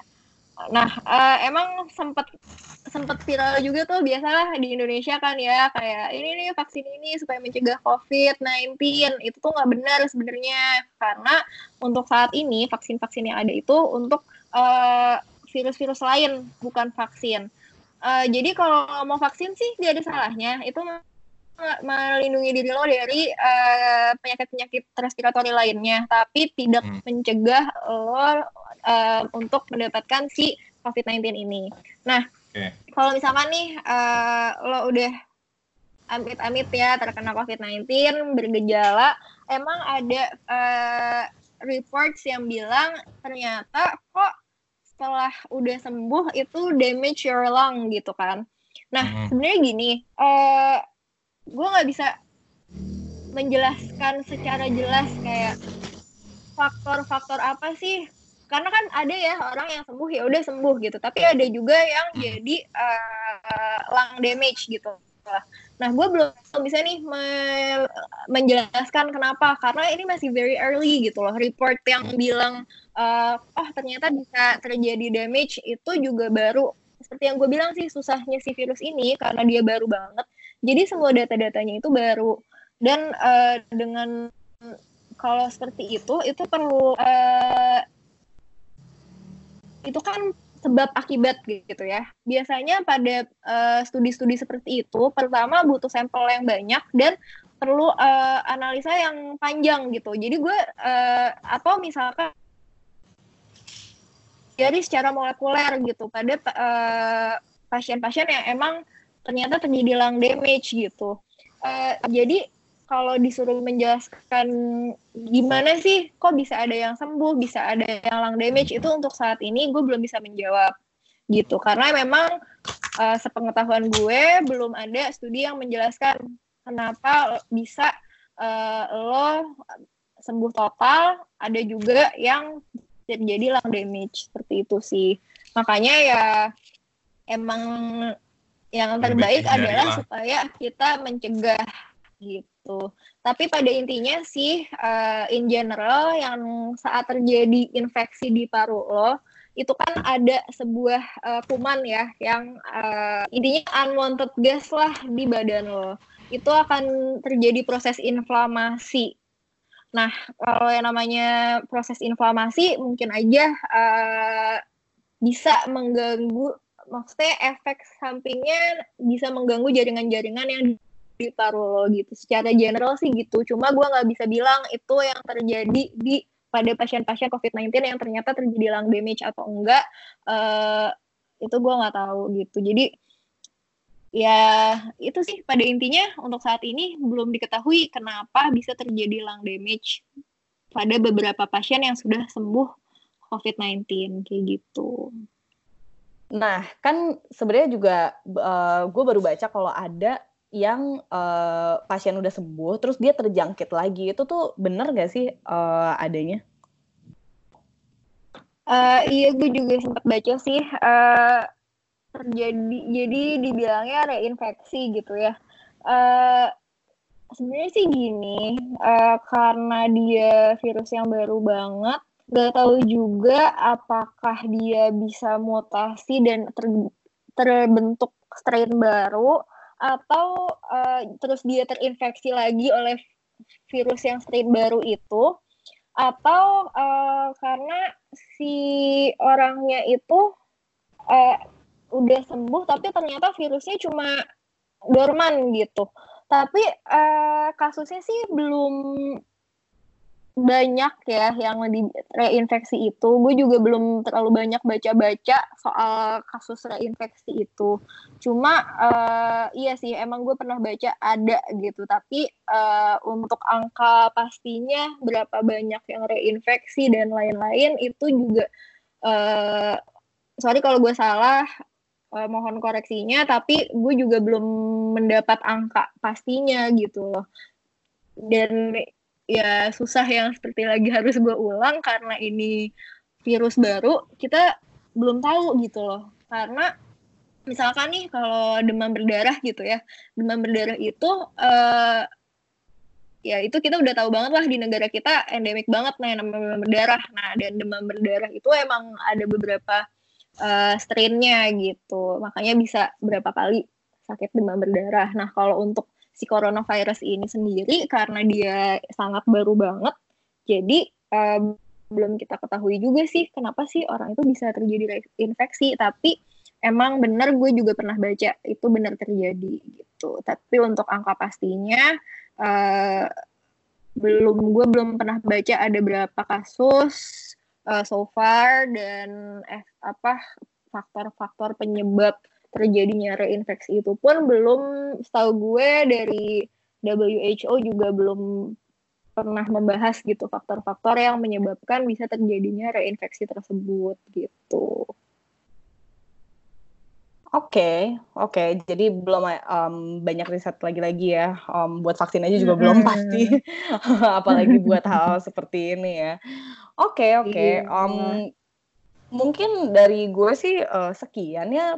Nah, uh, emang sempat sempat viral juga tuh biasalah di Indonesia kan ya kayak ini nih vaksin ini supaya mencegah COVID-19 itu tuh nggak benar sebenarnya karena untuk saat ini vaksin-vaksin yang ada itu untuk virus-virus uh, lain bukan vaksin. Uh, jadi kalau mau vaksin sih tidak ada salahnya. Itu melindungi diri lo dari penyakit penyakit-penyakit respiratori lainnya, tapi tidak hmm. mencegah lo uh, untuk mendapatkan si COVID-19 ini. Nah, okay. kalau misalkan nih uh, lo udah amit-amit ya terkena COVID-19 bergejala, emang ada uh, reports yang bilang ternyata kok setelah udah sembuh itu damage your lung gitu kan. Nah, hmm. sebenarnya gini, uh, gue nggak bisa menjelaskan secara jelas kayak faktor-faktor apa sih. Karena kan ada ya orang yang sembuh ya udah sembuh gitu. Tapi ada juga yang jadi uh, lung damage gitu. Nah gue belum bisa nih me menjelaskan kenapa. Karena ini masih very early gitu loh. Report yang bilang uh, oh ternyata bisa terjadi damage itu juga baru seperti yang gue bilang sih susahnya si virus ini karena dia baru banget jadi semua data-datanya itu baru dan uh, dengan kalau seperti itu itu perlu uh, itu kan sebab akibat gitu ya. Biasanya pada uh, studi-studi seperti itu pertama butuh sampel yang banyak dan perlu uh, analisa yang panjang gitu. Jadi gue uh, atau misalkan dari secara molekuler gitu pada pasien-pasien uh, yang emang ternyata terjadi lung damage gitu. Uh, jadi kalau disuruh menjelaskan gimana sih kok bisa ada yang sembuh, bisa ada yang lung damage itu untuk saat ini gue belum bisa menjawab gitu karena memang uh, sepengetahuan gue belum ada studi yang menjelaskan kenapa bisa uh, lo sembuh total, ada juga yang terjadi lung damage seperti itu sih. Makanya ya emang yang terbaik adalah supaya kita mencegah gitu. Tapi pada intinya sih uh, in general yang saat terjadi infeksi di paru lo itu kan ada sebuah uh, kuman ya yang uh, intinya unwanted gas lah di badan lo. Itu akan terjadi proses inflamasi. Nah, kalau yang namanya proses inflamasi mungkin aja uh, bisa mengganggu maksudnya efek sampingnya bisa mengganggu jaringan-jaringan yang di paru lo gitu. Secara general sih gitu. Cuma gue nggak bisa bilang itu yang terjadi di pada pasien-pasien COVID-19 yang ternyata terjadi lung damage atau enggak. Uh, itu gue nggak tahu gitu. Jadi ya itu sih pada intinya untuk saat ini belum diketahui kenapa bisa terjadi lung damage pada beberapa pasien yang sudah sembuh COVID-19 kayak gitu. Nah, kan sebenarnya juga uh, eh, gue baru baca kalau ada yang uh, pasien udah sembuh, terus dia terjangkit lagi. Itu tuh bener gak sih uh, adanya? Uh, iya, gue juga sempat baca sih. Uh, terjadi, jadi dibilangnya reinfeksi gitu ya. Uh, Sebenarnya sih gini, uh, karena dia virus yang baru banget, nggak tahu juga apakah dia bisa mutasi dan ter, terbentuk strain baru atau uh, terus dia terinfeksi lagi oleh virus yang strain baru itu atau uh, karena si orangnya itu uh, udah sembuh tapi ternyata virusnya cuma dorman gitu. Tapi uh, kasusnya sih belum banyak ya yang di reinfeksi itu. Gue juga belum terlalu banyak baca-baca soal kasus reinfeksi itu. Cuma uh, iya sih emang gue pernah baca ada gitu. Tapi uh, untuk angka pastinya berapa banyak yang reinfeksi dan lain-lain itu juga uh, sorry kalau gue salah uh, mohon koreksinya. Tapi gue juga belum mendapat angka pastinya gitu loh dan ya susah yang seperti lagi harus gue ulang karena ini virus baru kita belum tahu gitu loh. Karena misalkan nih kalau demam berdarah gitu ya demam berdarah itu uh, ya itu kita udah tahu banget lah di negara kita endemik banget yang namanya demam berdarah. Nah dan demam berdarah itu emang ada beberapa uh, strainnya gitu. Makanya bisa berapa kali sakit demam berdarah. Nah kalau untuk si coronavirus ini sendiri karena dia sangat baru banget. Jadi uh, belum kita ketahui juga sih kenapa sih orang itu bisa terjadi infeksi. Tapi emang benar gue juga pernah baca itu benar terjadi gitu. Tapi untuk angka pastinya uh, belum gue belum pernah baca ada berapa kasus uh, so far dan eh, apa faktor-faktor penyebab terjadinya reinfeksi itu pun belum setahu gue dari WHO juga belum pernah membahas gitu faktor-faktor yang menyebabkan bisa terjadinya reinfeksi tersebut gitu. Oke, okay, oke. Okay. Jadi belum um, banyak riset lagi-lagi ya. Um, buat vaksin aja juga belum pasti, apalagi buat hal, seperti ini ya. Oke, okay, oke. Okay. Iya. Um, mungkin dari gue sih uh, sekian ya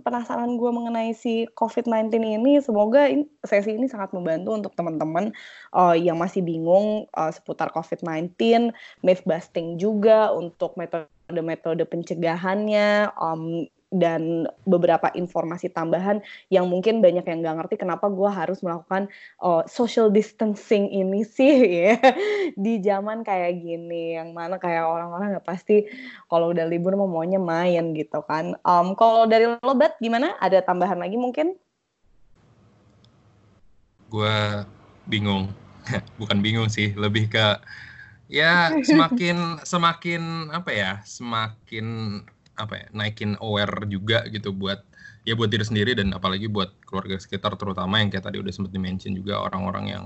penasaran gue mengenai si COVID-19 ini. Semoga in, sesi ini sangat membantu untuk teman-teman uh, yang masih bingung uh, seputar COVID-19, myth busting juga untuk metode-metode pencegahannya. Um, dan beberapa informasi tambahan yang mungkin banyak yang nggak ngerti kenapa gue harus melakukan uh, social distancing ini sih ya. Di zaman kayak gini yang mana kayak orang-orang nggak pasti kalau udah libur mau maunya main gitu kan. Um, kalau dari lo bet gimana? Ada tambahan lagi mungkin? Gue bingung. Bukan bingung sih lebih ke ya semakin semakin apa ya semakin apa ya naikin aware juga gitu buat ya buat diri sendiri dan apalagi buat keluarga sekitar terutama yang kayak tadi udah sempat dimention juga orang-orang yang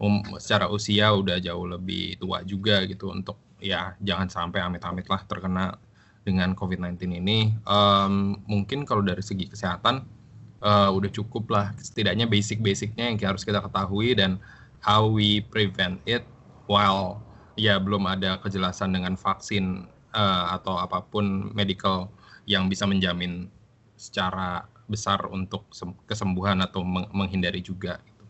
um, secara usia udah jauh lebih tua juga gitu untuk ya jangan sampai amit-amit lah terkena dengan COVID-19 ini. Um, mungkin kalau dari segi kesehatan uh, udah cukup lah. Setidaknya basic-basicnya yang harus kita ketahui dan how we prevent it while ya belum ada kejelasan dengan vaksin uh, atau apa pun medical yang bisa menjamin secara besar untuk kesembuhan atau menghindari juga. Gitu.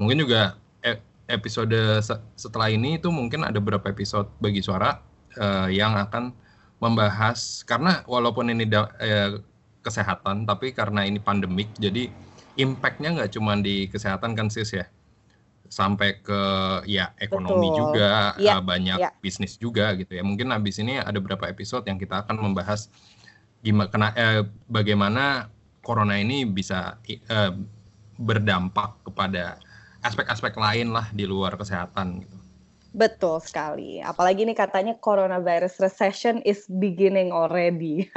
Mungkin juga e episode setelah ini itu mungkin ada beberapa episode bagi suara uh, yang akan membahas karena walaupun ini uh, kesehatan tapi karena ini pandemik jadi impactnya nggak cuma di kesehatan kan sis ya sampai ke ya ekonomi Betul. juga ya, uh, banyak ya. bisnis juga gitu ya mungkin habis ini ada beberapa episode yang kita akan membahas gimana eh, bagaimana corona ini bisa eh, berdampak kepada aspek-aspek lain lah di luar kesehatan gitu. Betul sekali. Apalagi ini katanya coronavirus recession is beginning already.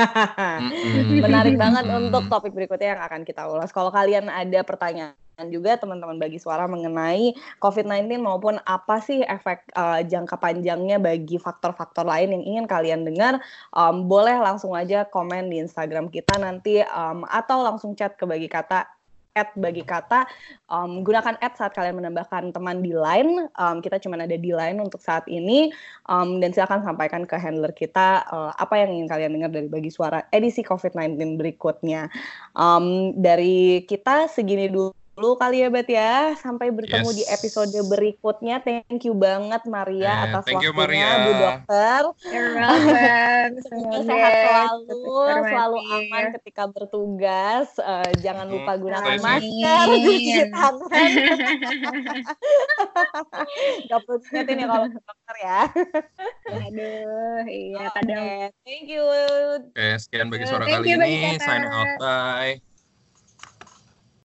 Menarik banget untuk topik berikutnya yang akan kita ulas. Kalau kalian ada pertanyaan juga teman-teman bagi suara mengenai COVID-19 maupun apa sih efek uh, jangka panjangnya bagi faktor-faktor lain yang ingin kalian dengar, um, boleh langsung aja komen di Instagram kita nanti um, atau langsung chat ke bagi kata at bagi kata. Um, gunakan at saat kalian menambahkan teman di line. Um, kita cuma ada di line untuk saat ini. Um, dan silakan sampaikan ke handler kita uh, apa yang ingin kalian dengar dari bagi suara edisi COVID-19 berikutnya. Um, dari kita segini dulu dulu kali ya Bet ya. Sampai bertemu yes. di episode berikutnya. Thank you banget Maria eh, atas thank waktunya you, Maria. Bu Dokter. sehat selalu, selalu aman ketika bertugas. Uh, jangan hmm, lupa gunakan masker, cuci tangan. Gak perlu ini kalau ke dokter ya. Aduh, iya kadang. Okay. Thank you. Oke, okay, sekian bagi suara kali ini. Sign out, bye.